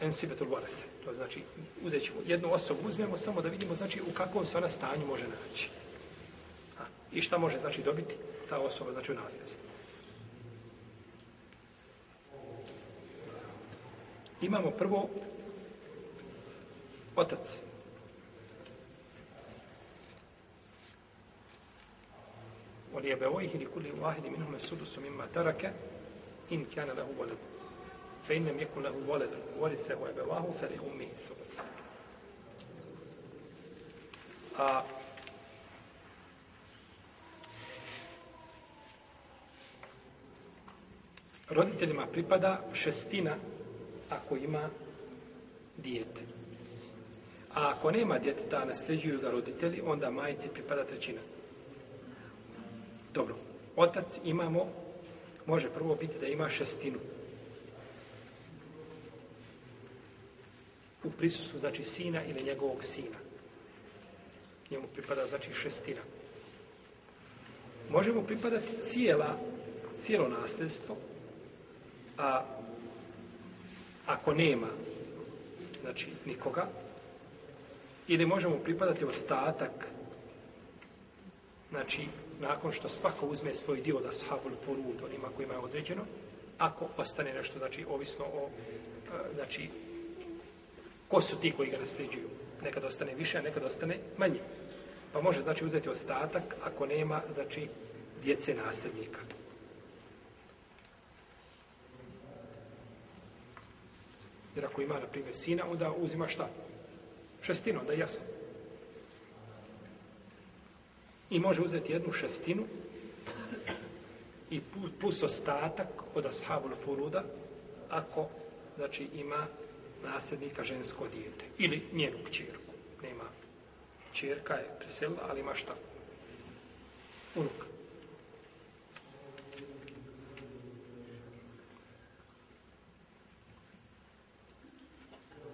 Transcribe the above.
ensibetul varese. To znači, uzet ćemo jednu osobu, uzmemo samo da vidimo znači u kakvom se ona stanju može naći. A, I šta može znači dobiti ta osoba znači u nasljedstvu. Imamo prvo otac. On je beojih ili kuli wahidi minhum sudusu mimma taraka in fe lahu walad. Fa in lam yakun lahu walad warithahu abawahu fa li ummihi thuluth. A roditeljima pripada šestina ako ima dijete. A ako nema djeteta, nasljeđuju ga roditelji, onda majici pripada trećina. Dobro, otac imamo, može prvo biti da ima šestinu. U prisustvu znači sina ili njegovog sina. Njemu pripada znači šestina. Možemo pripadati cijela, cijelo nasljedstvo, a ako nema znači nikoga ili možemo pripadati ostatak znači nakon što svako uzme svoj dio da shabul furud onima kojima je određeno ako ostane nešto znači ovisno o znači ko su ti koji ga nasljeđuju nekad ostane više a nekad ostane manje pa može znači uzeti ostatak ako nema znači djece nasljednika Jer ako ima, na primjer, sina, onda uzima šta? Šestinu, onda jasno. I može uzeti jednu šestinu i plus ostatak od ashabul furuda ako, znači, ima nasljednika žensko dijete. Ili njenu kćerku. Nema. Čerka je preselila, ali ima šta? Unuka.